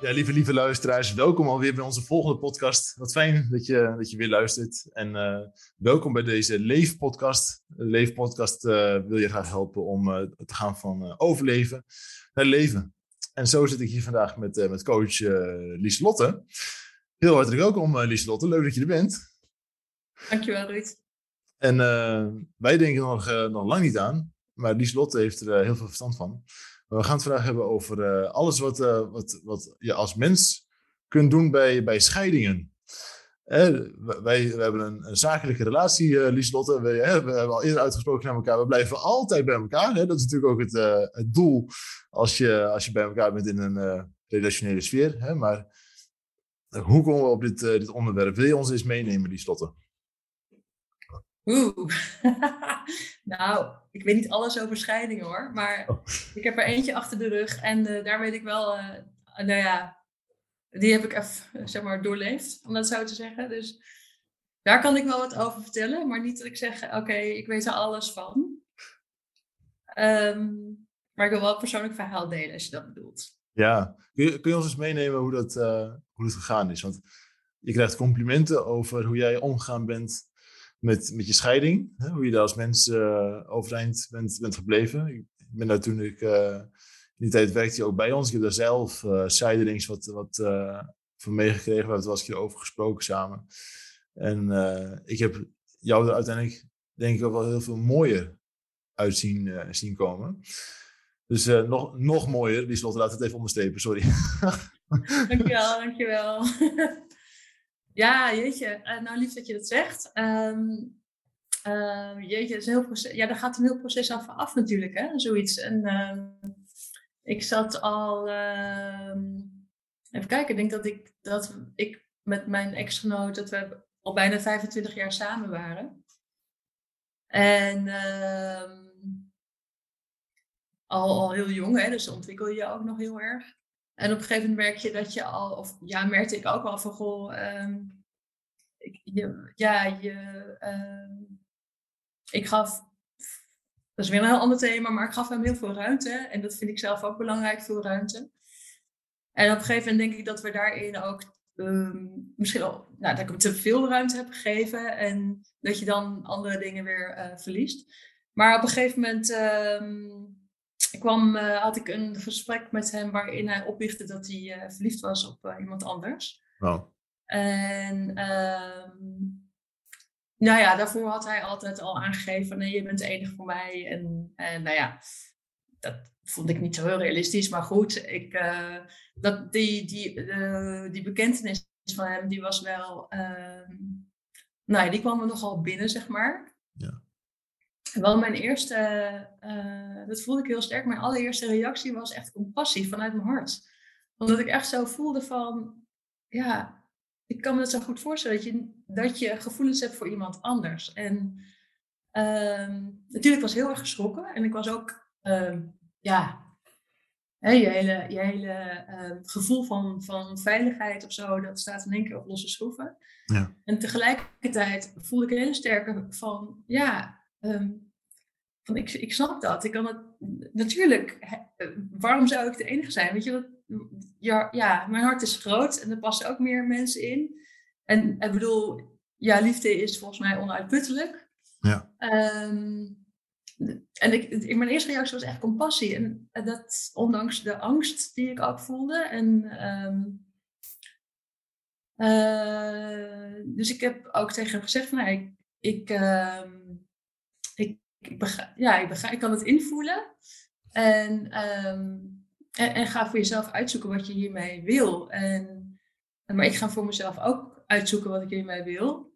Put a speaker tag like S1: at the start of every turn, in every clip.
S1: Ja, lieve, lieve luisteraars, welkom alweer bij onze volgende podcast. Wat fijn dat je, dat je weer luistert. En uh, welkom bij deze Leefpodcast. De Leefpodcast uh, wil je graag helpen om uh, te gaan van overleven naar leven. En zo zit ik hier vandaag met, met coach Lieslotte. Heel hartelijk welkom, Lieslotte. Leuk dat je er bent.
S2: Dankjewel, Ruud.
S1: En wij denken nog, nog lang niet aan, maar Lieslotte heeft er heel veel verstand van. We gaan het vandaag hebben over uh, alles wat, uh, wat, wat je als mens kunt doen bij, bij scheidingen. Eh, wij, wij hebben een, een zakelijke relatie, uh, Lieslotte. We, we, hebben al eerder uitgesproken naar elkaar. We blijven altijd bij elkaar. Hè? Dat is natuurlijk ook het, het doel als je, als je bij elkaar bent in een relationele sfeer. Hè? Maar hoe komen we op dit, dit onderwerp? Wil je ons eens meenemen, Lieslotte?
S2: Oeh, nou, ik weet niet alles over scheidingen hoor, maar oh. ik heb er eentje achter de rug en uh, daar weet ik wel, uh, nou ja, die heb ik even, zeg maar, doorleefd, om dat zo te zeggen. Dus daar kan ik wel wat over vertellen, maar niet dat ik zeg, oké, ik weet er alles van. Um, maar ik wil wel een persoonlijk verhaal delen, als je dat bedoelt.
S1: Ja, kun je, kun je ons eens meenemen hoe dat, uh, hoe dat gegaan is? Want je krijgt complimenten over hoe jij omgegaan bent met, met je scheiding. Hè, hoe je daar als mens uh, overeind bent, bent gebleven. Ik ben daar toen ik uh, in die tijd werkte je ook bij ons. Ik heb daar zelf uh, zijdelings wat, wat van meegekregen. We hebben het wel eens over gesproken samen. En ik heb jou er uiteindelijk denk ik ook wel heel veel mooier uit zien, zien komen. Dus nog, nog mooier. Die slot laat het even onderstrepen, sorry.
S2: dankjewel, dankjewel. Ja, jeetje. Uh, nou, lief dat je dat zegt. Um, uh, jeetje, is heel proces, ja, daar gaat een heel proces af, af natuurlijk, hè, zoiets. En uh, ik zat al, even kijken, ik denk dat ik, dat ik met mijn ex-genoot, dat we al bijna 25 jaar samen waren. En al, al heel jong, hè, dus ontwikkel je ook nog heel erg. En op een gegeven moment merk je dat je al, of ja, merkte ik ook al van goh, um, ik, ja, je, um, ik gaf, dat is weer een heel ander thema, maar ik gaf hem heel veel ruimte. En dat vind ik zelf ook belangrijk, veel ruimte. En op een gegeven moment denk ik dat we daarin ook um, misschien nou, dat ik hem te veel ruimte heb gegeven en dat je dan andere dingen weer uh, verliest. Maar op een gegeven moment kwam, uh, had ik een gesprek met hem waarin hij oplichtte dat hij uh, verliefd was op uh, iemand anders.
S1: Oh.
S2: En ehm, nou ja, daarvoor had hij altijd al aangegeven: nee, je bent de enige voor mij. En, en nou ja, dat vond ik niet zo heel realistisch. Maar goed, ik, dat, die, die, die bekentenis van hem, die was wel. Ehm, nou ja, die kwam er nogal binnen, zeg maar.
S1: Ja.
S2: Wel mijn eerste, uh, dat voelde ik heel sterk, mijn allereerste reactie was echt compassie vanuit mijn hart. Omdat ik echt zo voelde van, ja, ik kan me dat zo goed voorstellen dat je, dat je gevoelens hebt voor iemand anders. En uh, natuurlijk was ik heel erg geschrokken en ik was ook, uh, ja, hè, je hele, je hele ehm, gevoel van, van veiligheid of zo, dat staat in één keer op losse schroeven.
S1: Ja.
S2: En tegelijkertijd voelde ik een hele sterke van, ja, Um, van ik, ik snap dat. Ik kan het natuurlijk. Eh, waarom zou ik de enige zijn? Weet je wat? Ja, ja, mijn hart is groot en er passen ook meer mensen in. En ik bedoel, ja, liefde is volgens mij onuitputtelijk.
S1: Ja.
S2: Um, en ik, mijn eerste reactie was echt compassie. En dat ondanks de angst die ik ook voelde. En, um, uh, dus ik heb ook tegen hem gezegd: van, nou, ik, ik, ik, ja, ik, ik kan het invoelen. En, ehm, en, en, ga voor jezelf uitzoeken wat je hiermee wil. En, maar ik ga voor mezelf ook uitzoeken wat ik hiermee wil.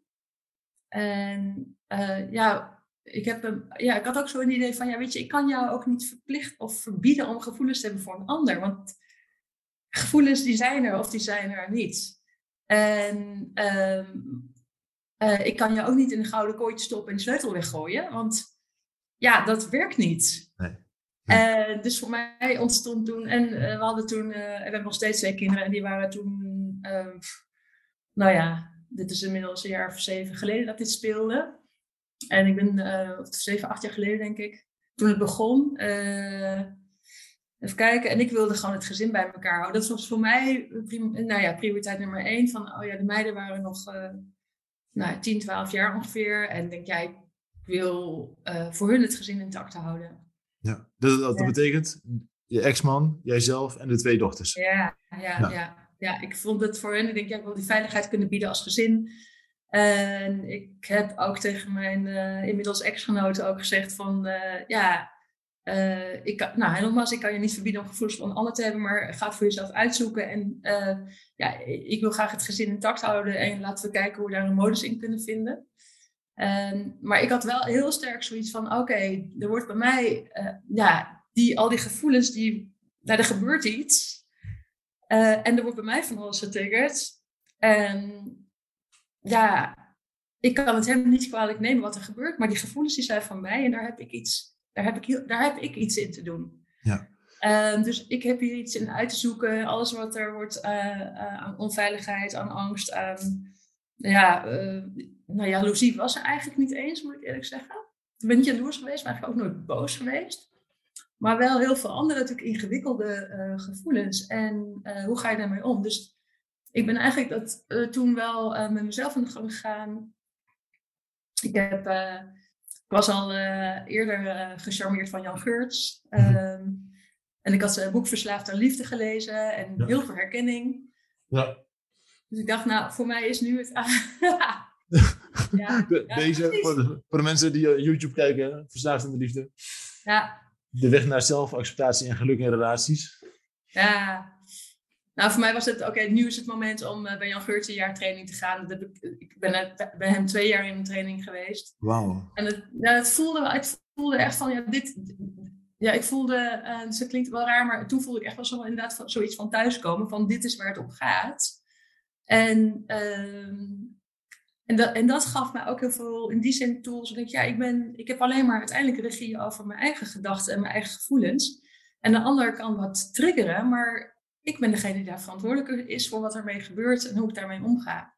S2: En uh, ja, ik, heb ja, ik had ook zo een idee van, ja, weet je, ik kan jou ook niet verplichten of verbieden om gevoelens te hebben voor een ander. Want gevoelens die zijn er of die zijn er niet. En ehm, eh, ik kan je ook niet in een gouden kooitje stoppen en de sleutel weggooien, want ja, dat werkt niet. Nee. Uh, dus voor mij ontstond toen, en uh, we hadden toen, uh, we hebben nog steeds twee kinderen en die waren toen, nou ja, dit is inmiddels een jaar of zeven geleden dat dit speelde. En ik ben, of zeven, acht jaar geleden denk ik, toen het begon. even kijken, en ik wilde gewoon het gezin bij elkaar houden. Dat was voor mij nou ja, prioriteit nummer één. Van, oh ja, de meiden waren nog nou, 10, 12 jaar ongeveer. En denk jij, ik wil voor hun het gezin intact houden.
S1: Ja, dat, dat, betekent je ex-man, jijzelf en de twee dochters.
S2: Ja, ja, ja. ja. ik vond het voor hen, ik denk, ja, ik wil die veiligheid kunnen bieden als gezin. En ik heb ook tegen mijn uh, inmiddels ex-genoten ook gezegd van, uh, ja, uh, ik kan, nou, nogmaals, ik kan je niet verbieden om gevoelens van ander te hebben, maar ga het voor jezelf uitzoeken. En ja, ik wil graag het gezin intact houden en laten we kijken hoe we daar een modus in kunnen vinden. Ehm, maar ik had wel heel sterk zoiets van, oké, er wordt bij mij, uh, ja, die, al die gevoelens, die, nou, er gebeurt iets. Uh, en er wordt bij mij van alles getriggerd. En ja, ik kan het hem niet kwalijk nemen wat er gebeurt, maar die gevoelens die zijn van mij en daar heb ik iets, daar heb ik, heel, daar heb ik iets in te doen.
S1: Ja.
S2: Um, dus ik heb hier iets in uit te zoeken. Alles wat er wordt uh, aan onveiligheid, aan angst, aan ja, nou, jaloezie was er eigenlijk niet eens, moet ik eerlijk zeggen. Ik ben niet jaloers geweest, maar eigenlijk ook nooit boos geweest. Maar wel heel veel andere natuurlijk ingewikkelde uh, gevoelens. En uh, hoe ga je daarmee om? Dus ik ben eigenlijk dat uh, toen wel met mezelf aan de gang gegaan. Ik, heb, ik was al eerder gecharmeerd van Jan Geurts. Um, en ik had zijn boek Verslaafd aan Liefde gelezen en ja. heel veel herkenning.
S1: Ja.
S2: Dus ik dacht, nou, voor mij is nu het
S1: Ja, Deze, voor de, voor de, mensen die eh, YouTube kijken, verslaafd aan de liefde.
S2: Ja.
S1: De weg naar zelfacceptatie en geluk in relaties.
S2: Ja. Nou, voor mij was het, oké, nu is het moment om uh, bij Jan Geurts een jaar training te gaan. Dat ik, ik ben bij hem twee jaar in een training geweest.
S1: Wauw.
S2: En het, voelde, het voelde echt van, ja, dit... Ja, ik voelde, uh, het klinkt wel raar, maar toen voelde ik echt wel zo, inderdaad van, zoiets van thuiskomen. Van, dit is waar het om gaat. En... Uh, en dat, en dat gaf mij ook heel veel, in die zin, tools. Ik denk, ja, ik, ben, ik heb alleen maar uiteindelijk regie over mijn eigen gedachten en mijn eigen gevoelens. En de ander kan wat triggeren, maar ik ben degene die daar verantwoordelijk is voor wat ermee gebeurt en hoe ik daarmee omga.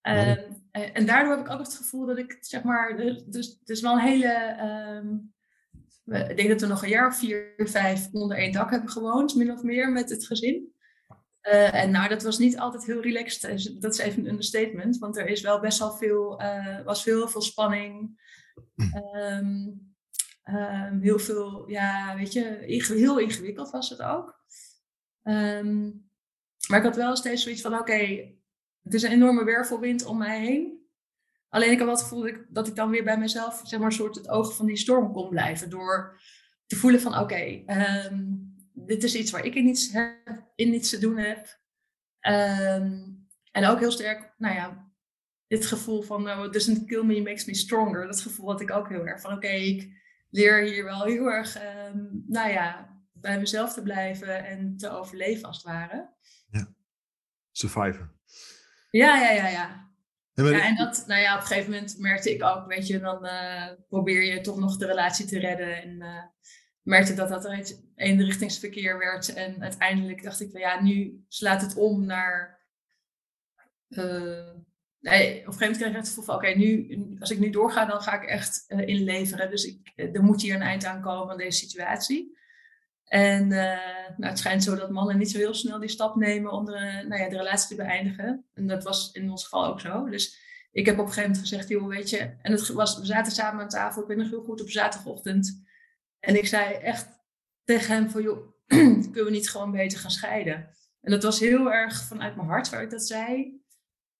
S2: Ehm, en daardoor heb ik ook het gevoel dat ik, zeg maar, dus is wel een hele. Um, ik denk dat we nog een jaar of vier, vijf onder één dak hebben gewoond, min of meer, met het gezin. Uh, en nou, dat was niet altijd heel relaxed. Dus dat is even een understatement, want er is wel best wel veel, uh, was veel, veel spanning. Um, um, heel veel, ja, weet je, heel ingewikkeld was het ook. Um, maar ik had wel steeds zoiets van, oké, het is een enorme wervelwind om mij heen. Alleen ik had wel het gevoel dat ik, dat ik dan weer bij mezelf, zeg maar, soort het oog van die storm kon blijven. Door te voelen van, oké, dit is iets waar ik in iets, in iets te doen heb. Ehm, en ook heel sterk, nou ja, dit gevoel van it doesn't kill me, makes me stronger. Dat gevoel had ik ook heel erg van oké, ik leer hier wel heel erg, um, nou ja, bij mezelf te blijven en te overleven als het ware.
S1: Ja, survivor.
S2: Ja, ja, ja, ja. Ja, en dat, nou ja, op een gegeven moment merkte ik ook, weet je, dan uh, probeer je toch nog de relatie te redden. En uh, merkte dat dat een eenrichtingsverkeer werd. En uiteindelijk dacht ik ja, nu slaat het om naar. Uh, nee, op een gegeven moment kreeg ik het gevoel van oké, nu, als ik nu doorga, dan ga ik echt uh, inleveren. Dus ik, er moet hier een eind aan komen aan deze situatie. En uh, nou, het schijnt zo dat mannen niet zo heel snel die stap nemen om de, nou ja, de relatie te beëindigen. En dat was in ons geval ook zo. Dus ik heb op een gegeven moment gezegd, joh, weet je, en het was, we zaten samen aan tafel, ik ben nog heel goed op zaterdagochtend. En ik zei echt tegen hem van, joh, kunnen we niet gewoon beter gaan scheiden? En dat was heel erg vanuit mijn hart waar ik dat zei.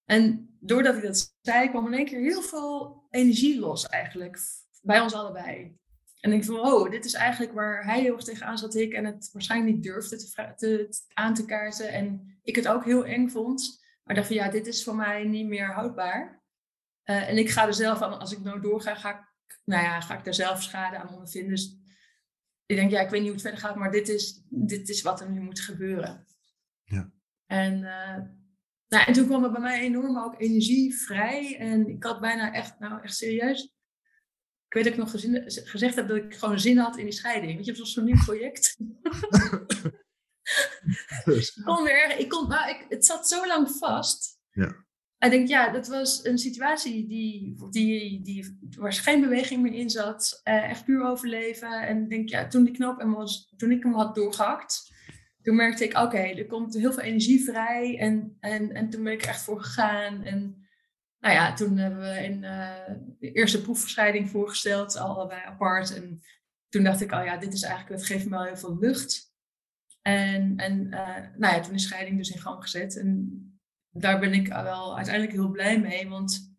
S2: En doordat ik dat zei, kwam in één keer heel veel energie los eigenlijk. Bij ons allebei. En ik van, oh, dit is eigenlijk waar hij heel erg tegenaan zat ik. En het waarschijnlijk niet durfde te, te, aan te kaarten. En ik het ook heel eng vond. Maar dacht van, ja, dit is voor mij niet meer houdbaar. Uh, en ik ga er zelf aan, als ik nou doorga, ga ik, nou ja, ga ik daar zelf schade aan ondervinden. Dus ik denk, ja, ik weet niet hoe het verder gaat, maar dit is, dit is wat er nu moet gebeuren.
S1: Ja.
S2: En uh, nou, en toen kwam er bij mij enorm ook energie vrij. En ik had bijna echt, nou echt serieus. Ik weet dat ik nog gezin, gezegd heb dat ik gewoon zin had in die scheiding. Weet je, het was zo'n nieuw project. ik kon weer, ik kon, nou, ik, het zat zo lang vast.
S1: Ja.
S2: Ik denk, ja, dat was een situatie die, die, die waar geen beweging meer in zat. Eh, echt puur overleven. En denk, ja, toen die knoop en was, toen ik hem had doorgehakt, toen merkte ik, oké, er komt heel veel energie vrij. En, en, en toen ben ik echt voor gegaan. En nou ja, toen hebben we in uh, de eerste proefverscheiding voorgesteld, allebei apart. En toen dacht ik, oh ja, dit is eigenlijk, het geeft me wel heel veel lucht. En, en uh, nou ja, toen is scheiding dus in gang gezet. En daar ben ik wel uiteindelijk heel blij mee, want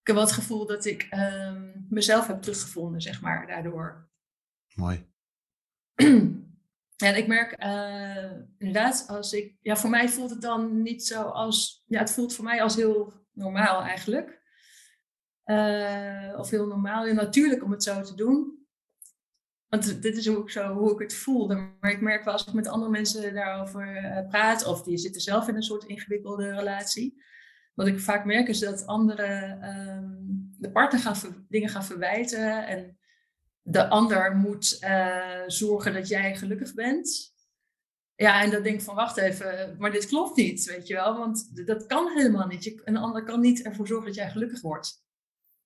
S2: ik heb wel het gevoel dat ik um, mezelf heb teruggevonden, zeg maar, daardoor.
S1: Mooi.
S2: En ik merk uh, inderdaad, als ik, ja, voor mij voelt het dan niet zo als, ja, het voelt voor mij als heel normaal eigenlijk. Uh, of heel normaal, heel natuurlijk om het zo te doen. Want dit is ook zo hoe ik het voel. Maar ik merk wel als ik met andere mensen daarover uh, praat, of die zitten zelf in een soort ingewikkelde relatie. Wat ik vaak merk is dat anderen um, de partner dingen gaan verwijten. En de ander moet uh, zorgen dat jij gelukkig bent. Ja, en dan denk ik van wacht even, maar dit klopt niet, weet je wel. Want dat kan helemaal niet. Je, een ander kan niet ervoor zorgen dat jij gelukkig wordt.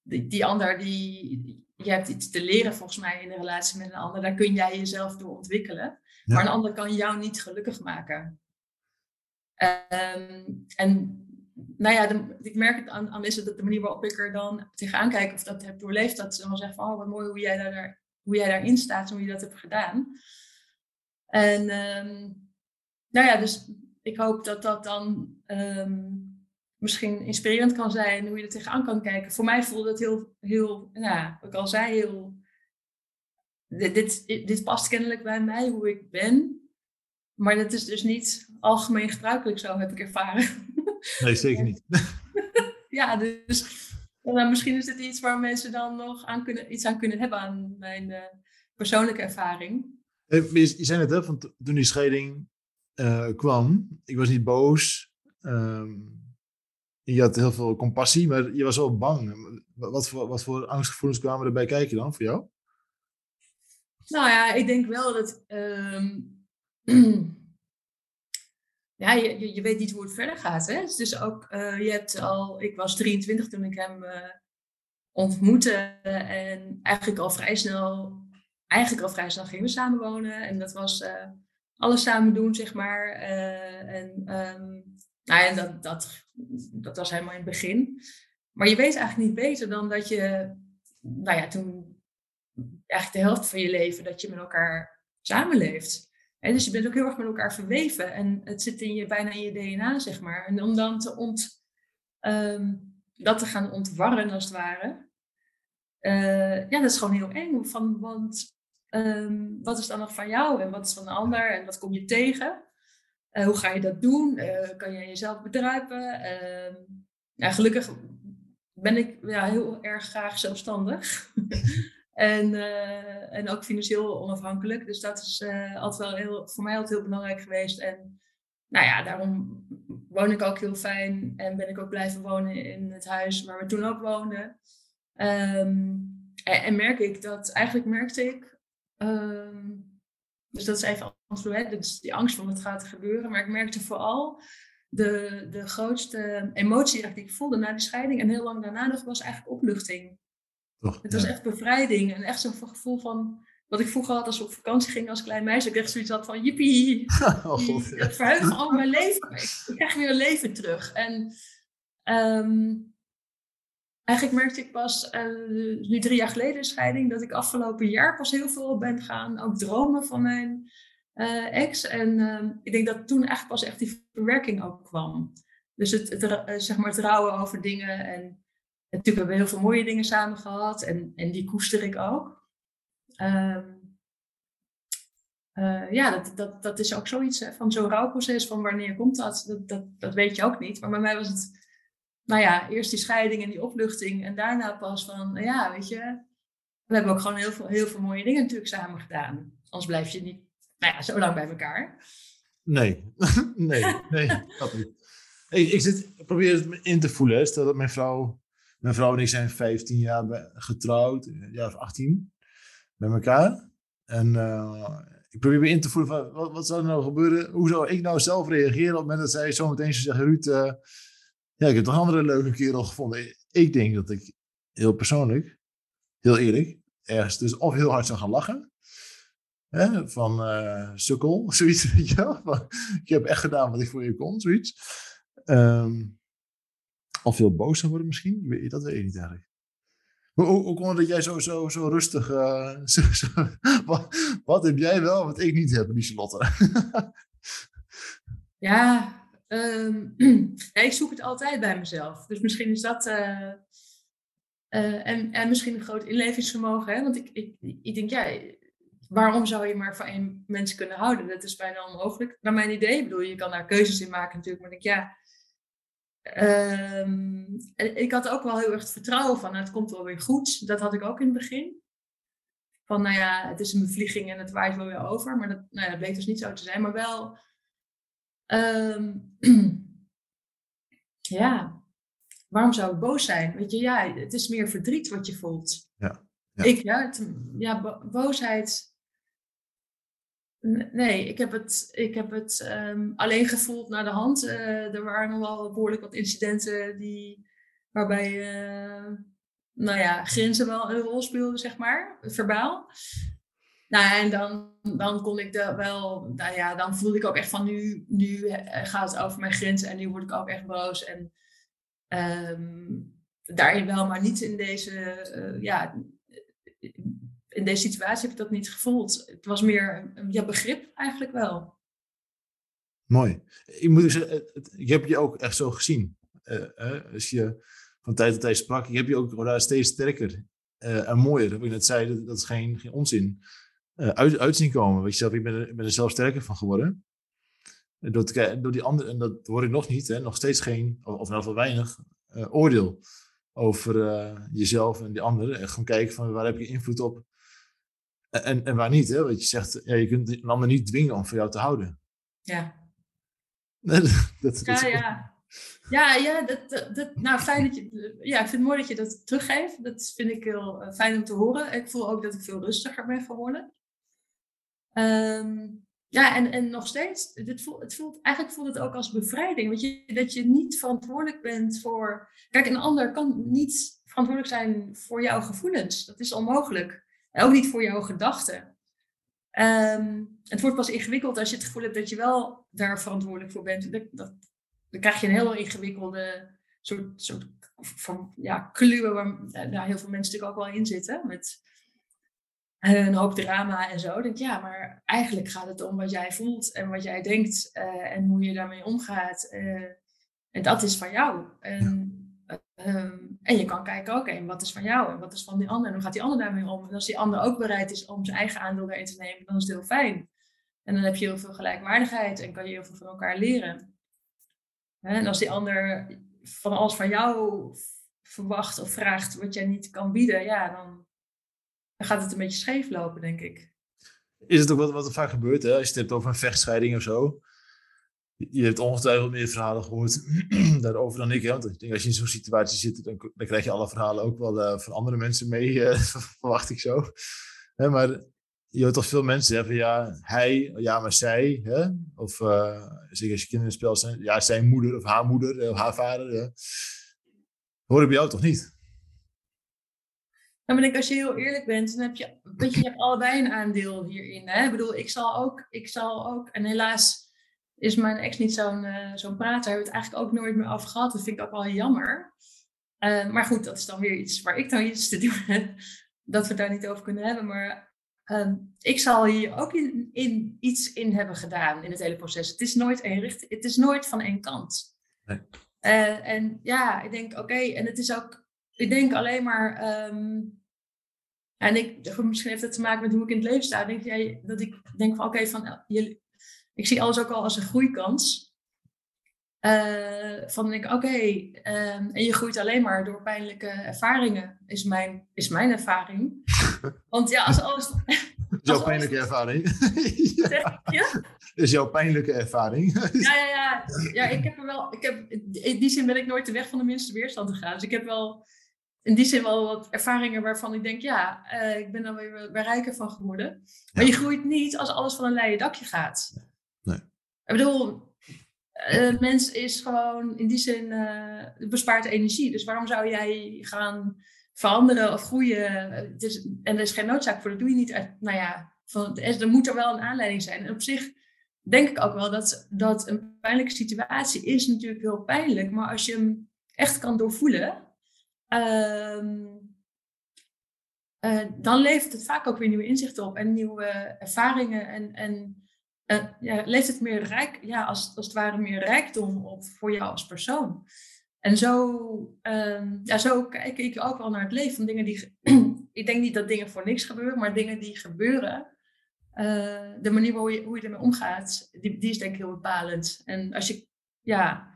S2: Die, die ander, die, je hebt iets te leren volgens mij in een relatie met een ander. Daar kun jij jezelf door ontwikkelen. Ja. Maar een ander kan jou niet gelukkig maken. Um, en nou ja, de, ik merk het aan, aan mensen dat de manier waarop ik er dan tegenaan kijk of dat heb doorleefd, dat ze dan zeggen van, oh wat mooi hoe jij, daar, hoe jij daarin staat en hoe je dat hebt gedaan. En um, nou ja, dus ik hoop dat dat dan um, misschien inspirerend kan zijn, hoe je er tegenaan kan kijken. Voor mij voelde het heel, heel ja, wat ik al zei, heel, dit, dit, dit past kennelijk bij mij, hoe ik ben. Maar dat is dus niet algemeen gebruikelijk zo, heb ik ervaren.
S1: Nee, zeker niet.
S2: ja, dus nou, misschien is dit iets waar mensen dan nog aan kunnen, iets aan kunnen hebben aan mijn uh, persoonlijke ervaring.
S1: Je, je zei net, hè, van toen die scheiding uh, kwam, ik was niet boos. Um, je had heel veel compassie, maar je was wel bang. Wat voor, wat voor angstgevoelens kwamen erbij kijken dan voor jou?
S2: Nou ja, ik denk wel dat. Um, ja, je, weet niet hoe het verder gaat. Hè? Dus ook, uh, je hebt al, ik was 23 toen ik hem uh, ontmoette. En eigenlijk al vrij snel, eigenlijk al vrij snel gingen we samenwonen. En dat was uh, alles samen doen, zeg maar. en um, nou ja, dat, dat, dat was helemaal in het begin. Maar je weet eigenlijk niet beter dan dat je, nou ja, toen eigenlijk de helft van je leven dat je met elkaar samenleeft. En dus je bent ook heel erg met elkaar verweven en het zit in je, bijna in je DNA, zeg maar. En om dan te ont, um, dat te gaan ontwarren, als het ware, uh, ja, dat is gewoon heel eng. Van, want um, wat is dan nog van jou en wat is van de ander en wat kom je tegen? Uh, hoe ga je dat doen? Uh, kan je jezelf bedruipen? Uh, ja, gelukkig ben ik ja, heel erg graag zelfstandig. en, eh, en ook financieel onafhankelijk. Dus dat is altijd wel heel, voor mij altijd heel belangrijk geweest. En nou ja, daarom woon ik ook heel fijn. En ben ik ook blijven wonen in het huis waar we toen ook woonden. Um, en, merk ik dat, eigenlijk merkte ik... Um, dus dat is even antwoord. Dus die angst van wat gaat er gebeuren. Maar ik merkte vooral de, de grootste emotie die ik voelde na die scheiding en heel lang daarna nog was eigenlijk opluchting.
S1: Toch,
S2: het was echt bevrijding en echt zo'n gevoel van wat ik vroeger had als we op vakantie gingen als klein meisje. Ik echt zoiets had van jippie, oh, God, ja. verheug al mijn leven. Ik krijg weer een leven terug. En um, Eigenlijk merkte ik pas, uh, nu drie jaar geleden de scheiding, dat ik afgelopen jaar pas heel veel ben gaan ook dromen van mijn ex. En uh, ik denk dat toen eigenlijk pas echt die verwerking ook kwam. Dus het, het uh, zeg maar het rouwen over dingen. En natuurlijk hebben we heel veel mooie dingen samen gehad. En, en die koester ik ook. Um, ja, dat, dat, dat is ook zoiets van zo'n rouwproces. Van wanneer komt dat? dat? Dat, dat? weet je ook niet. Maar bij mij was het nou ja, eerst die scheiding en die opluchting. En daarna pas van, ja, weet je, we hebben ook gewoon heel veel, heel veel mooie dingen natuurlijk samen gedaan. Anders blijf je niet, nou ja, zo lang bij elkaar.
S1: Nee, nee, nee, dat niet. ik, ik, zit, probeer het in te voelen. Stel dat mijn vrouw, mijn vrouw en ik zijn 15 jaar getrouwd, een jaar of 18, met elkaar. En eh, ik probeer me in te voelen van, wat, wat zou er nou gebeuren? Hoe zou ik nou zelf reageren op het moment dat zij zo meteen zou zeggen, Ruud, eh, ja, ik heb toch een andere leuke kerel gevonden. Ik denk dat ik heel persoonlijk, heel eerlijk, ergens dus of heel hard zou gaan lachen. Hè, van eh sukkel, zoiets, je wel. Van, ik heb echt gedaan wat ik voor je kon, zoiets. Of heel boos zou worden misschien, dat weet ik niet eigenlijk. Hoe, hoe, kon het dat jij zo, zo, zo rustig... eh, wat, wat heb jij wel wat ik niet heb, Lieselotte?
S2: Ja, ehm, ja, ik zoek het altijd bij mezelf. Dus misschien is dat. eh, en, en misschien een groot inlevingsvermogen. Hè? Want ik, ik, ik denk, ja, waarom zou je maar van één mens kunnen houden? Dat is bijna onmogelijk, naar mijn idee. Ik bedoel, je kan daar keuzes in maken natuurlijk. Maar ik denk, ja. ehm, en ik had ook wel heel erg het vertrouwen van, nou, het komt wel weer goed. Dat had ik ook in het begin. Van, nou ja, het is een bevlieging en het waait wel weer over. Maar dat, nou ja, dat bleek dus niet zo te zijn. Maar wel Ehm, ja, waarom zou ik boos zijn? Weet je, ja, het is meer verdriet wat je voelt.
S1: Ja, ja.
S2: Ik, ja, het- ja bo- boosheid. Nee, ik heb het, ik heb het ehm, alleen gevoeld naar de hand. Eh, er waren nog wel behoorlijk wat incidenten die, waarbij, eh, nou ja, grenzen wel een rol speelden, zeg maar, verbaal. Nou, en dan, dan kon ik dat wel, nou ja, dan voelde ik ook echt van nu, nu eh, gaat het over mijn grenzen en nu word ik ook echt boos. En ehm, daarin wel, maar niet in deze, ja, in deze situatie heb ik dat niet gevoeld. Het was meer een- begrip eigenlijk wel.
S1: Mooi. Ik moet zeggen, ik heb je ook echt zo gezien. Eh, eh, als je van tijd tot tijd sprak, heb je ook steeds sterker eh, en mooier. Wat ik net zei, dat, dat is geen, geen onzin. eh, uit, zien komen. Weet je zelf, ik ben, er, ben zelf sterker van geworden. En Door, door die andere, en dat hoor ik nog niet, hè, nog steeds geen, of, of in ieder weinig, eh, oordeel over eh, jezelf en die anderen. En gewoon kijken van waar heb je invloed op en, en, waar niet. Hè? Want je zegt, ja, je kunt een ander niet dwingen om van jou te houden.
S2: Ja.
S1: Dat, dat,
S2: Ja, ja. Ja, ja, dat, dat, nou fijn dat je, ja, ik vind het mooi dat je dat teruggeeft. Dat vind ik heel eh, fijn om te horen. Ik voel ook dat ik veel rustiger ben geworden. Ehm, ja, en, en nog steeds, dit voelt, het voelt, eigenlijk voelt het ook als bevrijding. Weet je, dat je niet verantwoordelijk bent voor. Kijk, een ander kan niet verantwoordelijk zijn voor jouw gevoelens. Dat is onmogelijk. Ook niet voor jouw gedachten. Ehm, het wordt pas ingewikkeld als je het gevoel hebt dat je wel daar verantwoordelijk voor bent. Dat, dat, dan krijg je een heel ingewikkelde soort, soort van ja, kluwen waar eh, heel veel mensen natuurlijk ook wel in zitten. Met een hoop drama en zo. Denk, ja, maar eigenlijk gaat het om wat jij voelt en wat jij denkt eh, en hoe je daarmee omgaat. eh, en dat is van jou. En, ehm, en je kan kijken, oké, wat is van jou en wat is van die ander? En hoe gaat die ander daarmee om? En als die ander ook bereid is om zijn eigen aandeel daarin te nemen, dan is het heel fijn. En dan heb je heel veel gelijkwaardigheid en kan je heel veel van elkaar leren. En als die ander van alles van jou verwacht of vraagt wat jij niet kan bieden, ja, dan, dan gaat het een beetje scheef lopen, denk ik.
S1: Is het ook wat, wat er vaak gebeurt, hè? als je het hebt over een vechtscheiding of zo. Je hebt ongetwijfeld meer verhalen gehoord daarover dan ik. Hè? Want ik denk, als je in zo'n situatie zit, dan, dan krijg je alle verhalen ook wel eh, van andere mensen mee, eh, verwacht ik zo. Hè, maar je hoort toch veel mensen zeggen, ja, hij, ja, maar zij. Hè? Of uh, zeker als je kinderen zijn, ja, zijn moeder of haar moeder of haar vader. Hè? Hoor ik bij jou toch niet?
S2: Nou, maar ik als je heel eerlijk bent, dan heb je, weet je, je hebt allebei een aandeel hierin. Hè? Ik bedoel, ik zal ook, ik zal ook, en helaas is mijn ex niet zo'n uh, zo'n prater, hebben we het eigenlijk ook nooit meer over gehad. Dat vind ik ook wel jammer. Uh, maar goed, dat is dan weer iets waar ik dan iets te doen heb, dat we het daar niet over kunnen hebben. Maar um, ik zal hier ook in, in, iets in hebben gedaan in het hele proces. Het is nooit één richting, het is nooit van één kant.
S1: Nee.
S2: Uh, en ja, ik denk, oké, okay, en het is ook ik denk alleen maar. Um, en ik, misschien heeft het te maken met hoe ik in het leven sta. Denk jij dat ik denk van oké, okay, van je, ik zie alles ook al als een groeikans. Uh, van denk oké, okay, um, en je groeit alleen maar door pijnlijke ervaringen, is mijn, is mijn ervaring. Want ja, als alles.
S1: Jouw pijnlijke ervaring.
S2: ja. ja?
S1: is jouw pijnlijke ervaring.
S2: ja, ja, ja. ja ik heb er wel, ik heb, in die zin ben ik nooit de weg van de minste weerstand gegaan. Dus ik heb wel in die zin wel wat ervaringen waarvan ik denk, ja, uh, ik ben er weer, weer rijker van geworden. Maar je groeit niet als alles van een leien dakje gaat. Ik bedoel, uh, mens is gewoon in die zin uh, bespaart energie. Dus waarom zou jij gaan veranderen of groeien? Het is, en er is geen noodzaak voor, dat doe je niet uit, nou ja, van, er moet er wel een aanleiding zijn. En op zich denk ik ook wel dat, dat een pijnlijke situatie is natuurlijk heel pijnlijk. Maar als je hem echt kan doorvoelen, uh, uh, dan levert het vaak ook weer nieuwe inzichten op en nieuwe ervaringen. En, en uh, ja, levert het meer rijk, ja, als, als het ware meer rijkdom op voor jou als persoon. En zo, um, ja, zo kijk ik ook wel naar het leven van dingen die. ik denk niet dat dingen voor niks gebeuren, maar dingen die gebeuren. Uh, de manier hoe je, hoe je ermee omgaat, die, die is denk ik heel bepalend. En als je, ja,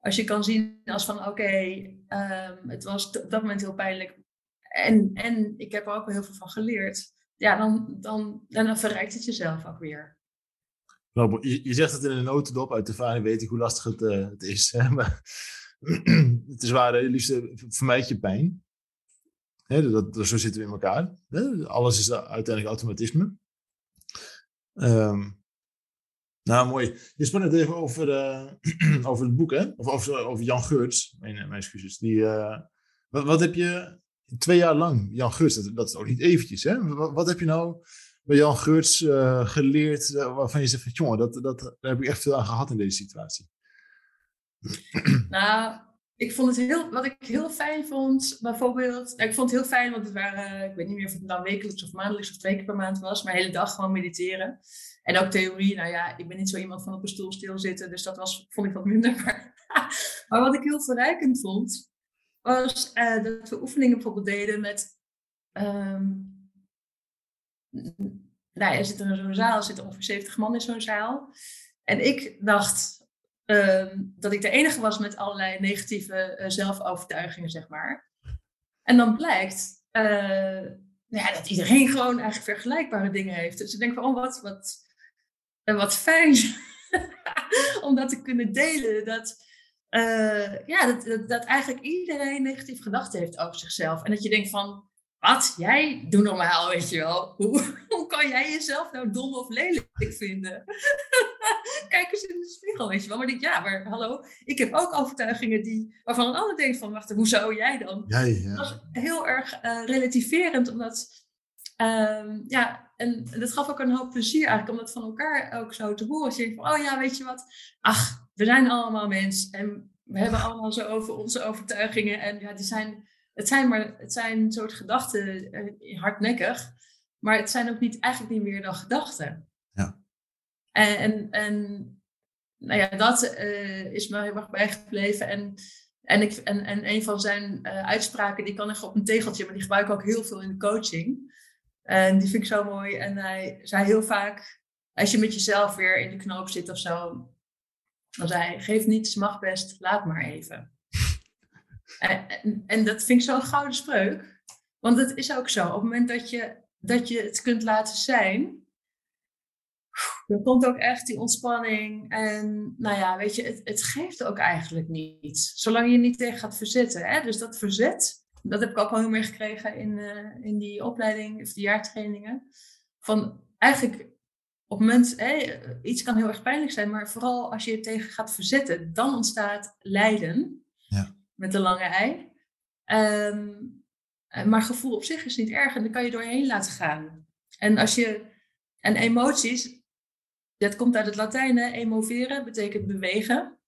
S2: als je kan zien als van oké, um, het was op dat moment heel pijnlijk. En, en ik heb er ook heel veel van geleerd. Ja, dan, dan, dan verrijkt het jezelf ook weer.
S1: Nou, je, je zegt het in een notendop. Uit ervaring weet ik hoe lastig het, uh, het is. Hè? Maar, het is waar, liefst vermijd je pijn. Hè, dat, zo zitten we in elkaar. Hè? Alles is uiteindelijk automatisme. Um, nou, mooi. Je sprak het even over, over het boek, hè? Of over, over Jan Geurts. Mijn, mijn excuses. Die, wat, wat, heb je twee jaar lang, Jan Geurts, dat, dat is ook niet eventjes, hè? Wat heb je nou bij Jan Geurts uh, geleerd waarvan je zegt, jongen, dat, dat, daar heb ik echt veel aan gehad in deze situatie?
S2: Nou, ik vond het heel, wat ik heel fijn vond, bijvoorbeeld, nou, ik vond het heel fijn, want het waren, ik weet niet meer of het nou wekelijks of maandelijks of twee keer per maand was, maar de hele dag gewoon mediteren. En ook theorie, nou ja, ik ben niet zo iemand van op een stoel stilzitten, dus dat was, vond ik wat minder. Maar, wat ik heel verrijkend vond, was uh, dat we oefeningen bijvoorbeeld deden met, um, nou er zit in zo'n zaal, er zitten ongeveer 70 man in zo'n zaal. En ik dacht, Um, dat ik de enige was met allerlei negatieve uh, zelfovertuigingen, zeg maar. En dan blijkt nou ja, dat iedereen gewoon eigenlijk vergelijkbare dingen heeft. Dus ik denk van, oh, wat, wat, uh, wat fijn om dat te kunnen delen. Dat, ja, dat, dat, eigenlijk iedereen negatieve gedachten heeft over zichzelf. En dat je denkt van, wat, jij, doe normaal, weet je wel. Hoe, hoe kan jij jezelf nou dom of lelijk vinden? Kijk eens in de spiegel, weet je wel. Maar ik ja, maar hallo, ik heb ook overtuigingen die, waarvan een ander denkt van, wacht, hoe zou jij dan?
S1: Ja, ja.
S2: Dat was heel erg uh, relativerend, omdat, uh, ja, en dat gaf ook een hoop plezier eigenlijk, om dat van elkaar ook zo te horen. Dus je denkt van, oh ja, weet je wat, ach, we zijn allemaal mensen en we hebben allemaal zo over onze overtuigingen en ja, die zijn het zijn maar het zijn een soort gedachten, uh, hardnekkig, maar het zijn ook niet, eigenlijk niet meer dan gedachten.
S1: Ja.
S2: En, en, en nou ja, dat uh, is me heel erg bijgebleven. En, en, ik, en, en een van zijn uh, uitspraken, die kan echt op een tegeltje, maar die gebruik ik ook heel veel in de coaching. En die vind ik zo mooi. En hij zei heel vaak, als je met jezelf weer in de knoop zit of zo, dan zei hij, geef niets, mag best, laat maar even. En, en, dat vind ik zo'n gouden spreuk. Want het is ook zo. Op het moment dat je, dat je het kunt laten zijn, dan komt ook echt die ontspanning. En nou ja, weet je, het, het geeft ook eigenlijk niet. Zolang je niet tegen gaat verzetten. Hè? Dus dat verzet, dat heb ik ook wel heel meer gekregen in, uh, in die opleiding, of die jaartrainingen. Van eigenlijk op het moment, iets kan heel erg pijnlijk zijn, maar vooral als je je tegen gaat verzetten, dan ontstaat lijden. Met de lange ei. Um, maar gevoel op zich is niet erg en dan kan je doorheen laten gaan. En als je, en emoties, dat komt uit het Latijn, emoveren betekent bewegen.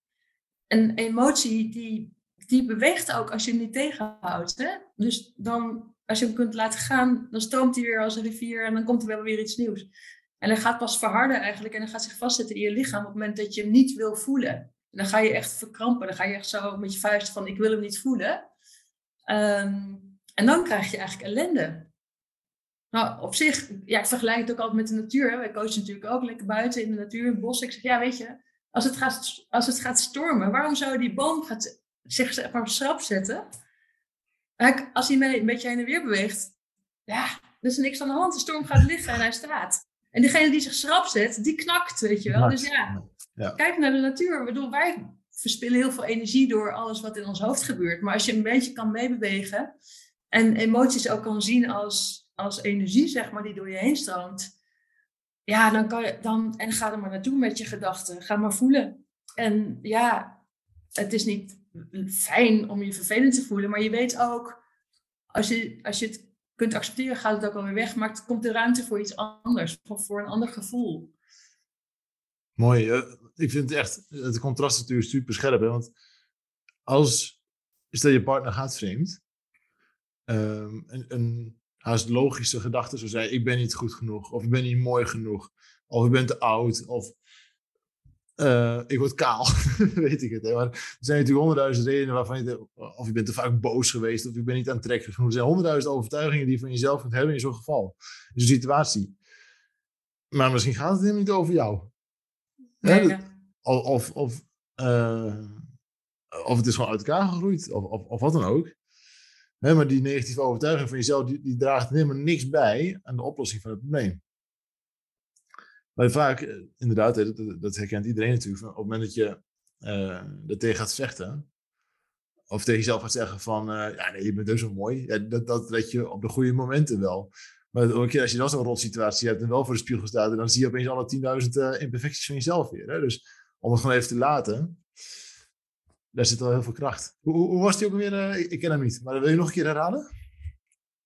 S2: Een emotie die, die beweegt ook als je hem niet tegenhoudt. Hè? Dus dan, als je hem kunt laten gaan, dan stroomt hij weer als een rivier en dan komt er wel weer iets nieuws. En hij gaat pas verharden eigenlijk en dan gaat zich vastzetten in je lichaam op het moment dat je hem niet wil voelen dan ga je echt verkrampen. Dan ga je echt zo met je vuist van ik wil hem niet voelen. Ehm, en dan krijg je eigenlijk ellende. Nou, op zich, ja, ik vergelijk het ook altijd met de natuur. Hè. Wij coachen natuurlijk ook lekker buiten in de natuur, in het bos. Ik zeg, ja, weet je, als het gaat, als het gaat stormen, waarom zou die boom gaat, zich zeg maar schrap zetten? Als hij een beetje heen en weer beweegt, ja, er is niks aan de hand. De storm gaat liggen en hij staat. En degene die zich schrap zet, die knakt, weet je wel. Dus ja,
S1: Ja.
S2: kijk naar de natuur. Ik bedoel, wij verspillen heel veel energie door alles wat in ons hoofd gebeurt. Maar als je een beetje kan meebewegen en emoties ook kan zien als, als energie, zeg maar, die door je heen stroomt. Ja, dan kan je dan, en ga er maar naartoe met je gedachten. Ga maar voelen. En ja, het is niet fijn om je vervelend te voelen, maar je weet ook, als je, als je het kunt accepteren, gaat het ook alweer weg. Maar het komt de ruimte voor iets anders, of voor een ander gevoel.
S1: Mooi. Ik vind het echt, het contrast is natuurlijk super scherp. Hè? Want als, stel je partner gaat vreemd, ehm, een, een haast logische gedachte zou zijn, ik ben niet goed genoeg, of ik ben niet mooi genoeg, of ik ben te oud, of eh, ik word kaal, weet ik het. Hè? Maar er zijn natuurlijk honderdduizend redenen waarvan je, of je bent te vaak boos geweest, of je bent niet aantrekkelijk genoeg. Er zijn honderdduizend overtuigingen die je van jezelf kunt hebben in zo'n geval, in zo'n situatie. Maar misschien gaat het helemaal niet over jou.
S2: Nee,
S1: dat- of, of, of, eh, of het is gewoon uit elkaar gegroeid, of, of, of wat dan ook. Hè, maar die negatieve overtuiging van jezelf, die, die draagt helemaal niks bij aan de oplossing van het probleem. Maar vaak, eh, inderdaad, dat, dat herkent iedereen natuurlijk, van op het moment dat je eh er tegen gaat vechten, of tegen jezelf gaat zeggen van, ja nee, je bent dus zo mooi, ja, dat, dat red je op de goede momenten wel. Maar een keer als je dan zo'n rotsituatie hebt en wel voor de spiegel staat, en dan zie je opeens alle 10.000 eh, imperfecties van jezelf weer. Hè? Dus om het gewoon even te laten, daar zit wel heel veel kracht. Hoe, hoe hoe was die ook alweer? eh, ik, ik ken hem niet, maar wil je nog een keer herhalen?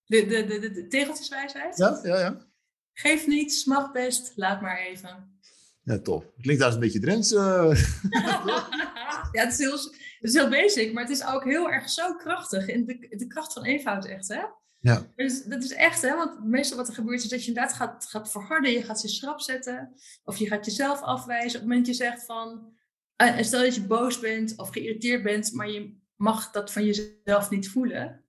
S2: De, de, de, tegeltjeswijsheid?
S1: Ja, ja, ja.
S2: Geef niets, mag best, laat maar even.
S1: Ja, tof. Klinkt daar een beetje Drents. eh.
S2: ja, het is, heel, het is heel basic, maar het is ook heel erg zo krachtig. En de, de kracht van eenvoud echt, hè?
S1: Ja.
S2: Dus dat is echt, hè? Want meestal wat er gebeurt is dat je inderdaad gaat, gaat verharden. Je gaat ze schrap zetten. Of je gaat jezelf afwijzen op het moment dat je zegt van... eh, En stel dat je boos bent of geïrriteerd bent, maar je mag dat van jezelf niet voelen.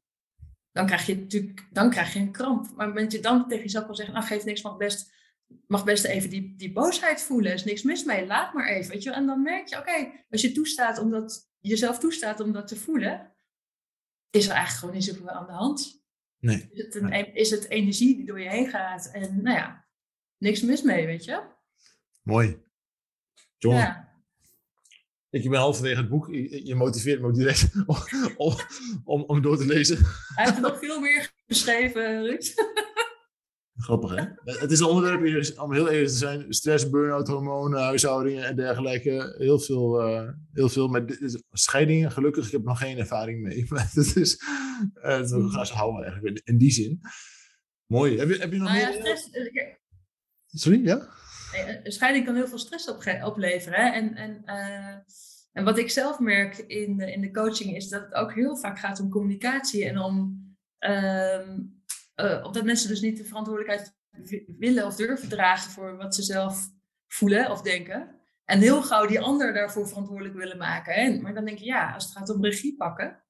S2: Dan krijg je natuurlijk dan krijg je een kramp. Maar op het moment dat je dan tegen jezelf kan zeggen, nou geef niks, mag best, mag best even die, die boosheid voelen. Er is niks mis mee, laat maar even. Weet je? En dan merk je, oké, als je toestaat om dat, jezelf toestaat om dat te voelen, is er eigenlijk gewoon niet zoveel aan de hand.
S1: Nee.
S2: Is het, een, is het energie die door je heen gaat en nou ja, niks mis mee, weet je?
S1: Mooi.
S2: Ja.
S1: ik ben halverwege het boek. Je, motiveert me ook direct om, om, om, om door te lezen.
S2: Hij heeft er nog veel meer geschreven, Ruud.
S1: Grappig, hè? Het is een onderwerp, hier, om heel eerlijk te zijn, stress, burn-out, hormonen, huishoudingen en dergelijke. Heel veel, eh, heel veel met scheidingen. Gelukkig, ik heb nog geen ervaring mee. Maar het is, ook gaan ze houden eigenlijk, in, in die zin. Mooi. Heb je, heb je nog
S2: Nou ja,
S1: meer?
S2: stress, eh, kijk,
S1: Sorry, ja?
S2: Een scheiding kan heel veel stress opge- opleveren. Hè? En, en, eh, en wat ik zelf merk in, de- in de coaching is dat het ook heel vaak gaat om communicatie en om ehm, eh, omdat mensen dus niet de verantwoordelijkheid wi- willen of durven dragen voor wat ze zelf voelen of denken. En heel gauw die ander daarvoor verantwoordelijk willen maken. Hè? Maar dan denk je, ja, als het gaat om regie pakken.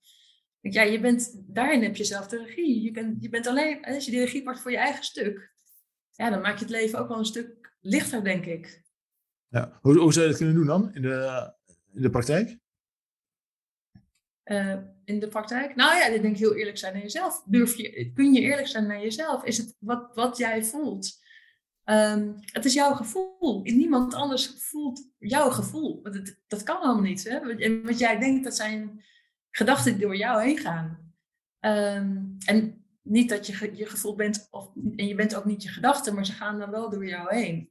S2: Ja, je bent, daarin heb je zelf de regie. Je, kan, je bent alleen, als je die regie pakt voor je eigen stuk, ja, dan maak je het leven ook wel een stuk lichter, denk ik.
S1: ja. Hoe, hoe zou je dat kunnen doen dan in de, in de praktijk?
S2: Eh, in de praktijk? Nou ja, ik denk heel eerlijk zijn naar jezelf. Durf je, kun je eerlijk zijn naar jezelf? Is het wat, wat jij voelt? Ehm, het is jouw gevoel. Niemand anders voelt jouw gevoel. Het- dat kan allemaal niet. Hè? En wat jij denkt, dat zijn gedachten die door jou heen gaan. Ehm, en niet dat je je gevoel bent, of, en je bent ook niet je gedachten, maar ze gaan dan wel door jou heen.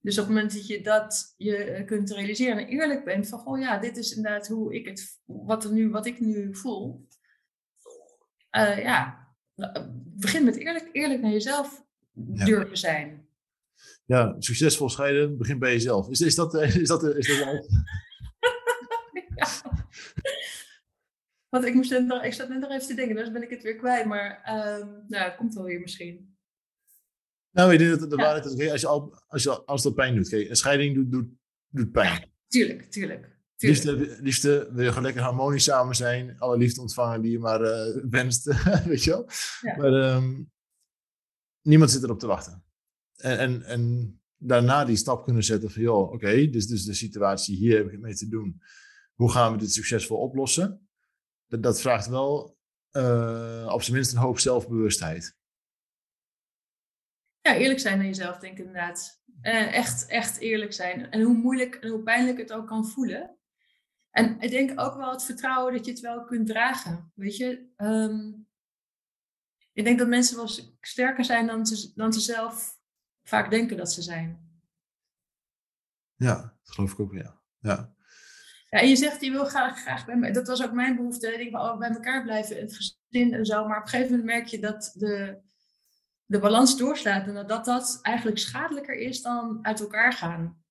S2: Dus op het moment dat je dat je eh, kunt realiseren en eerlijk bent van, goh ja, dit is inderdaad hoe ik het, wat, er nu, wat ik nu voel. Eh, ja, eh, begin met eerlijk, eerlijk naar jezelf
S1: Ja.
S2: durven zijn.
S1: Ja, succesvol scheiden begint bij jezelf. Is, is dat... Is dat, is dat
S2: Ja. Want ik, moest net ik zat net nog even te denken, dus ben ik het weer kwijt. Maar ehm, nou, het komt wel weer misschien.
S1: Nou, ik denk dat de
S2: Ja.
S1: waarheid is, als, je al, als, je, als dat pijn doet. Kijk, een scheiding doet, doet, doet pijn.
S2: Tuurlijk, tuurlijk. tuurlijk.
S1: Liefste, liefste wil je gewoon lekker harmonisch samen zijn. Alle liefde ontvangen die je maar eh, wenst. weet je wel?
S2: Ja.
S1: Maar ehm, niemand zit erop te wachten. En, en, en daarna die stap kunnen zetten van... joh, oké, dus, dus de situatie, hier heb ik het mee te doen. Hoe gaan we dit succesvol oplossen? Dat, dat vraagt wel eh, op zijn minst een hoop zelfbewustheid.
S2: Ja, eerlijk zijn naar jezelf, denk ik inderdaad. Uh, echt, echt eerlijk zijn. En hoe moeilijk en hoe pijnlijk het ook kan voelen. En ik denk ook wel het vertrouwen dat je het wel kunt dragen. Weet je, ehm, ik denk dat mensen wel sterker zijn dan ze, dan ze zelf vaak denken dat ze zijn.
S1: Ja, dat geloof ik ook, ja. ja.
S2: Ja, en je zegt, je wil graag, graag bij mij. Dat was ook mijn behoefte. Ik wil bij elkaar blijven, het gezin en zo. Maar op een gegeven moment merk je dat de, de balans doorslaat. En dat dat eigenlijk schadelijker is dan uit elkaar gaan.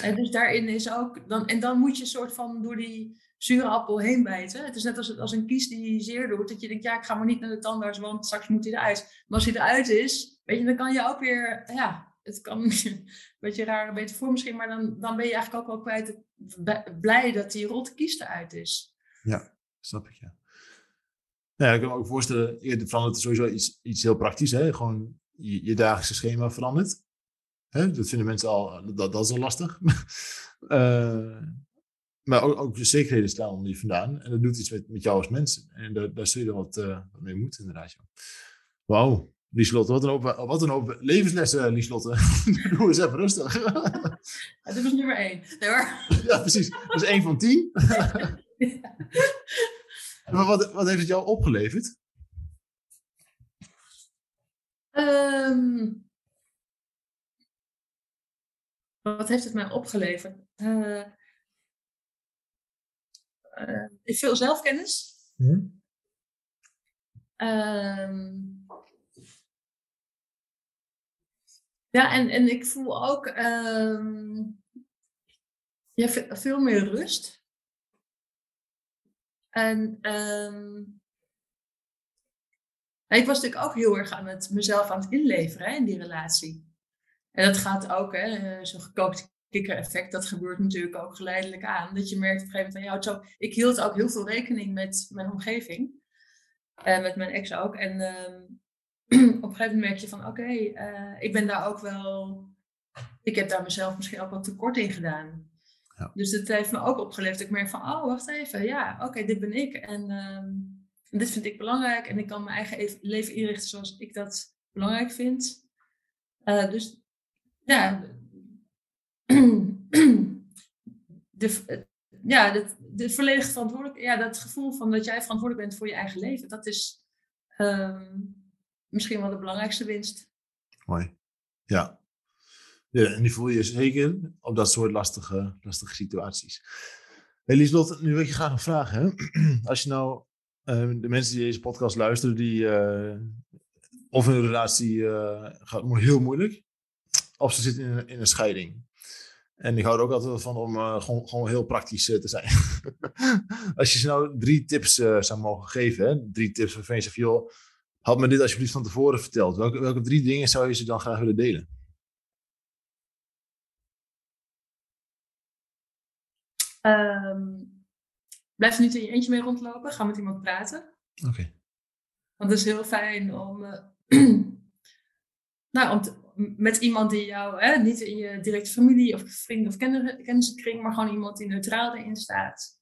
S2: En dus daarin is ook... Dan, en dan moet je soort van door die zure appel heen bijten. Het is net als, als een kies die zeer doet. Dat je denkt, ja, ik ga maar niet naar de tandarts, want straks moet hij eruit. Maar als hij eruit is, weet je, dan kan je ook weer... Ja, het kan een beetje raar, beter voor misschien, maar dan, dan ben je eigenlijk ook wel kwijt blij dat die rotte kies eruit is.
S1: Ja, snap ik, ja. Nou ja, ik kan me ook voorstellen, je verandert sowieso iets, iets heel praktisch, hè? gewoon je, je dagelijkse schema verandert. Hè? Dat vinden mensen al, dat, dat is al lastig. uh, maar ook, ook de zekerheden staan onder je vandaan. En dat doet iets met, met jou als mensen. En daar, daar zul je wat, uh, wat mee moeten, inderdaad. Wauw. Lieslotte, wat een hoop, wat een hoop levenslessen, Lieslotte. Doe eens even rustig.
S2: Ja, dit was nummer één. Nee, hoor.
S1: Ja, precies. Dat is één van tien. Ja. Maar wat, wat heeft het jou opgeleverd?
S2: Um, wat heeft het mij opgeleverd? Uh, uh, veel zelfkennis. Hmm. Um, Ja, en, en ik voel ook um, ja, veel meer rust. En um, ik was natuurlijk ook heel erg aan het mezelf aan het inleveren hè, in die relatie. En dat gaat ook, hè, zo'n gekookt kikker-effect, dat gebeurt natuurlijk ook geleidelijk aan. Dat je merkt op een gegeven moment, ja, zo, ik hield ook heel veel rekening met mijn omgeving. En met mijn ex ook. En um, op een gegeven moment merk je van oké, eh, ik ben daar ook wel, ik heb daar mezelf misschien ook wat tekort in gedaan. Ja. Dus dat heeft me ook opgeleverd. Ik merk van, oh, wacht even, ja, oké, dit ben ik. En ehm, dit vind ik belangrijk. En ik kan mijn eigen leven inrichten zoals ik dat belangrijk vind. Uh, dus ja, de, ja, de, de volledige verantwoordelijk, ja, dat gevoel van dat jij verantwoordelijk bent voor je eigen leven, dat is um, misschien wel de belangrijkste winst.
S1: Mooi. Ja. Ja. En die voel je zeker op dat soort lastige, lastige situaties. Hey nu wil ik je graag een vraag. Hè? Als je nou uh, de mensen die deze podcast luisteren, die uh, of hun relatie uh, gaat heel moeilijk, of ze zitten in, in een scheiding. En ik hou er ook altijd van om uh, gewoon, gewoon heel praktisch te zijn. Als je ze nou drie tips zou mogen geven, hè? drie tips waarvan je zegt, joh, had me dit alsjeblieft van tevoren verteld. Welke, welke drie dingen zou je ze dan graag willen delen?
S2: Um, blijf er niet in je eentje mee rondlopen. Ga met iemand praten.
S1: Oké.
S2: Want het is heel fijn om, uh, nou, om met iemand die jou, hè, niet in je directe familie of vrienden of kennissenkring, maar gewoon iemand die neutraal erin staat.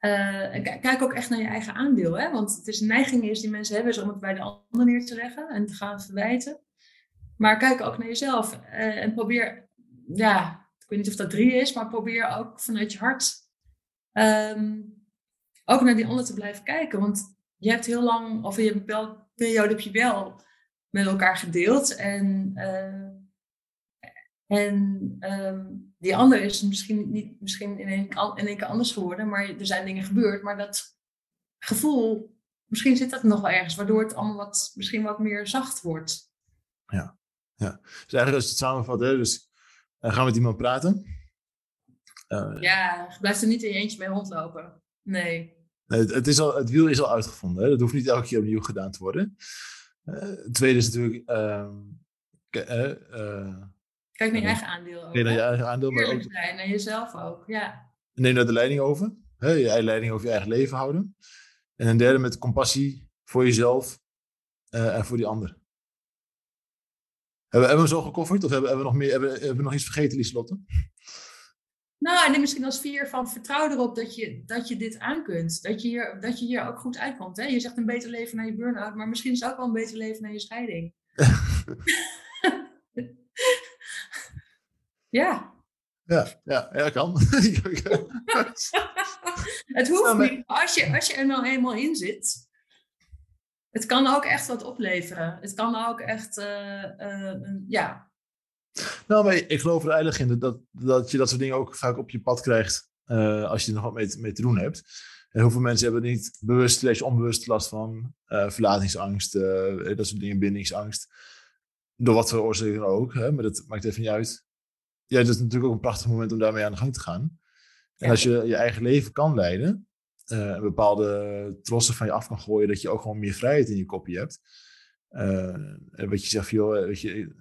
S2: Uh, kijk ook echt naar je eigen aandeel. Hè? Want het is een neiging is die mensen hebben is om het bij de ander neer te leggen en te gaan verwijten. Maar kijk ook naar jezelf uh, en probeer, ja, ik weet niet of dat drie is, maar probeer ook vanuit je hart um, ook naar die ander te blijven kijken. Want je hebt heel lang, of je hebt een periode heb je wel met elkaar gedeeld. En, uh, en um, die ander is misschien, niet, misschien in, één keer anders geworden, maar er zijn dingen gebeurd. Maar dat gevoel, misschien zit dat nog wel ergens, waardoor het allemaal wat, misschien wat meer zacht wordt.
S1: Ja, ja. dus eigenlijk als het samenvat, dus gaan met iemand praten.
S2: Uh, ja, blijf er niet in je eentje mee rondlopen. Nee.
S1: Het, het, is al, het wiel is al uitgevonden. Hè? Dat hoeft niet elke keer opnieuw gedaan te worden. Uh, het tweede is natuurlijk. Uh,
S2: Kijk naar je eigen aandeel ook.
S1: Kijk naar je eigen aandeel,
S2: maar ook... zijn, naar jezelf ook, ja.
S1: Neem daar de leiding over. Hè? Je eigen leiding over je eigen leven houden. En een derde met compassie voor jezelf uh, en voor die ander. Hebben, we hem zo gecoverd? Of hebben, we nog meer, hebben, hebben we nog iets vergeten, Lieslotte?
S2: Nou, en misschien als vier van vertrouw erop dat je, dat je dit aan kunt. Dat je, hier, dat je hier ook goed uitkomt. Hè? Je zegt een beter leven na je burn-out, maar misschien is het ook wel een beter leven na je scheiding. ja.
S1: Ja, ja, ja, kan.
S2: het hoeft
S1: nou,
S2: niet. Als je, als je er nou eenmaal in zit, het kan ook echt wat opleveren. Het kan ook echt, eh, eh, ja.
S1: Nou, maar ik geloof er eigenlijk in dat, dat, je dat soort dingen ook vaak op je pad krijgt eh, als je er nog wat mee, te- mee te doen hebt. En heel veel mensen hebben niet bewust, slechts onbewust last van. verlatingsangst, dat soort dingen, bindingsangst. Door wat voor oorzaken dan ook, hè, maar dat maakt even niet uit. Ja, dat is natuurlijk ook een prachtig moment om daarmee aan de gang te gaan. En
S2: Ja.
S1: als je je eigen leven kan leiden, en bepaalde trossen van je af kan gooien, dat je ook gewoon meer vrijheid in je kopje hebt. En wat je zegt, joh, weet je,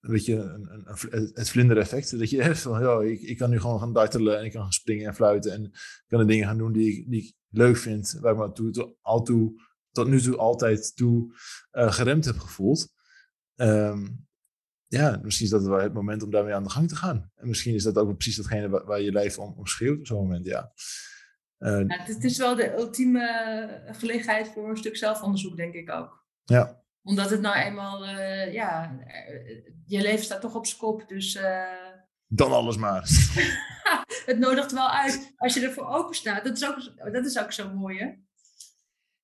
S1: je, een, het vlindereffect. Dat je hebt van, joh, ik, ik kan nu gewoon gaan dartelen en ik kan gaan springen en fluiten. En ik kan de dingen gaan doen die ik, die leuk vind, waar ik me al toe, tot nu toe altijd toe eh, geremd heb gevoeld. Ehm, ja, misschien is dat wel het moment om daarmee aan de gang te gaan. En misschien is dat ook precies datgene waar, waar je lijf om, om schreeuwt op zo'n moment, ja. Eh,
S2: Ja, het, is wel de ultieme gelegenheid voor een stuk zelfonderzoek, denk ik ook.
S1: ja,
S2: Omdat het nou eenmaal, eh, ja, eh, je leven staat toch op z'n kop. Dus
S1: dan alles maar.
S2: het nodigt wel uit als je ervoor open staat. Dat is ook, dat is ook zo mooi, hè?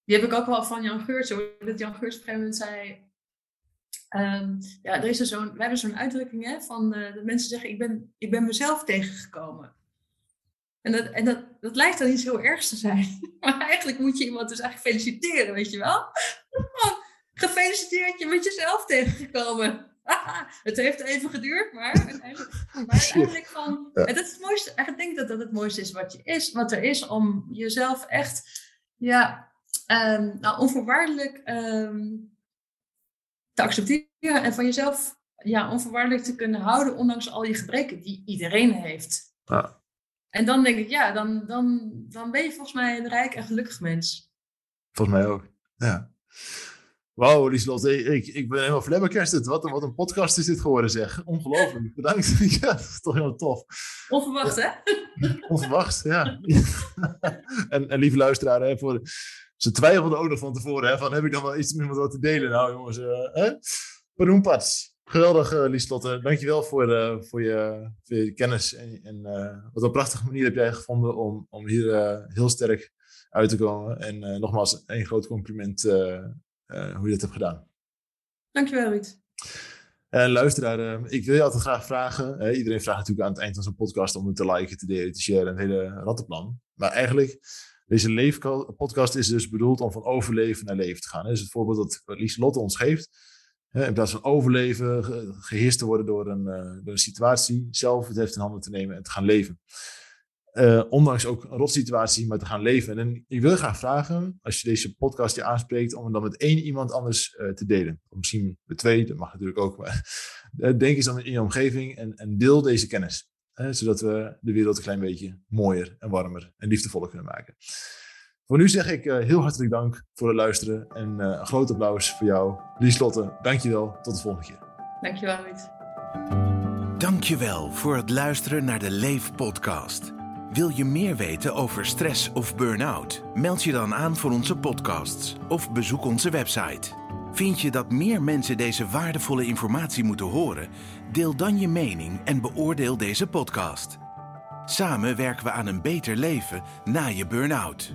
S2: Die heb ik ook wel van Jan Geurts. hoor. Dat Jan Geurts op een gegeven moment zei... ehm, ja, er is er zo'n, we hebben zo'n uitdrukking hè, van dat mensen zeggen: ik ben, ik ben mezelf tegengekomen. En, dat, en dat, dat lijkt dan iets heel ergs te zijn. Maar eigenlijk moet je iemand dus eigenlijk feliciteren, weet je wel? Gefeliciteerd, je bent jezelf tegengekomen. het heeft even geduurd, maar uiteindelijk. Maar eigenlijk van.
S1: Ja.
S2: En dat is het mooiste. Eigenlijk denk ik dat dat het mooiste is wat je is, wat er is om jezelf echt, ja, ehm, nou, onvoorwaardelijk ehm, te accepteren en van jezelf, ja, onvoorwaardelijk te kunnen houden, ondanks al je gebreken die iedereen heeft.
S1: Ja.
S2: En dan denk ik, ja, dan, dan, dan ben je volgens mij een rijk en gelukkig mens.
S1: Volgens mij ook. Ja. Wauw, Lieslot, ik, ik, ben helemaal flabbergasted. Wat, een- wat een podcast is dit geworden, zeg. Ongelooflijk. Bedankt. ja, dat is toch helemaal tof.
S2: Onverwacht, hè?
S1: Onverwacht, ja. en, en lieve luisteraar, hè, voor, ze twijfelden ook nog van tevoren. Hè, van, heb ik dan wel iets met wat te delen? Nou, jongens. eh hè? Geweldig, eh Lieslotte. Dankjewel voor, eh, voor, je, voor je kennis. En, en eh, wat een prachtige manier heb jij gevonden om, om hier eh, heel sterk uit te komen. En eh, nogmaals, een groot compliment eh, eh, hoe je dat hebt gedaan.
S2: Dankjewel, Ruud.
S1: En luisteraar, eh, ik wil je altijd graag vragen. iedereen vraagt natuurlijk aan het eind van zo'n podcast om het te liken, te delen, te sharen, een hele rattenplan. Maar eigenlijk, deze leefpodcast is dus bedoeld om van overleven naar leven te gaan. Dat is het voorbeeld dat Lieselotte ons geeft. In plaats van overleven, ge- geheerst te worden door een, eh, een situatie, zelf het heft in handen te nemen en te gaan leven. Eh, ondanks ook een rotsituatie, maar te gaan leven. En ik wil graag vragen, als je deze podcast je aanspreekt, om het dan met één iemand anders eh, te delen. Of misschien met twee, dat mag natuurlijk ook. Maar denk eens aan in je omgeving en, en deel deze kennis. Hè, zodat we de wereld een klein beetje mooier en warmer en liefdevoller kunnen maken. Voor nu zeg ik eh, heel hartelijk dank voor het luisteren. En eh, een groot applaus voor jou. Lieslotte, dankjewel. Tot de volgende keer.
S2: Dankjewel, Ruud.
S3: Dankjewel voor het luisteren naar de Leef podcast. Wil je meer weten over stress of burn-out? Meld je dan aan voor onze podcasts of bezoek onze website. Vind je dat meer mensen deze waardevolle informatie moeten horen? Deel dan je mening en beoordeel deze podcast. Samen werken we aan een beter leven na je burn-out.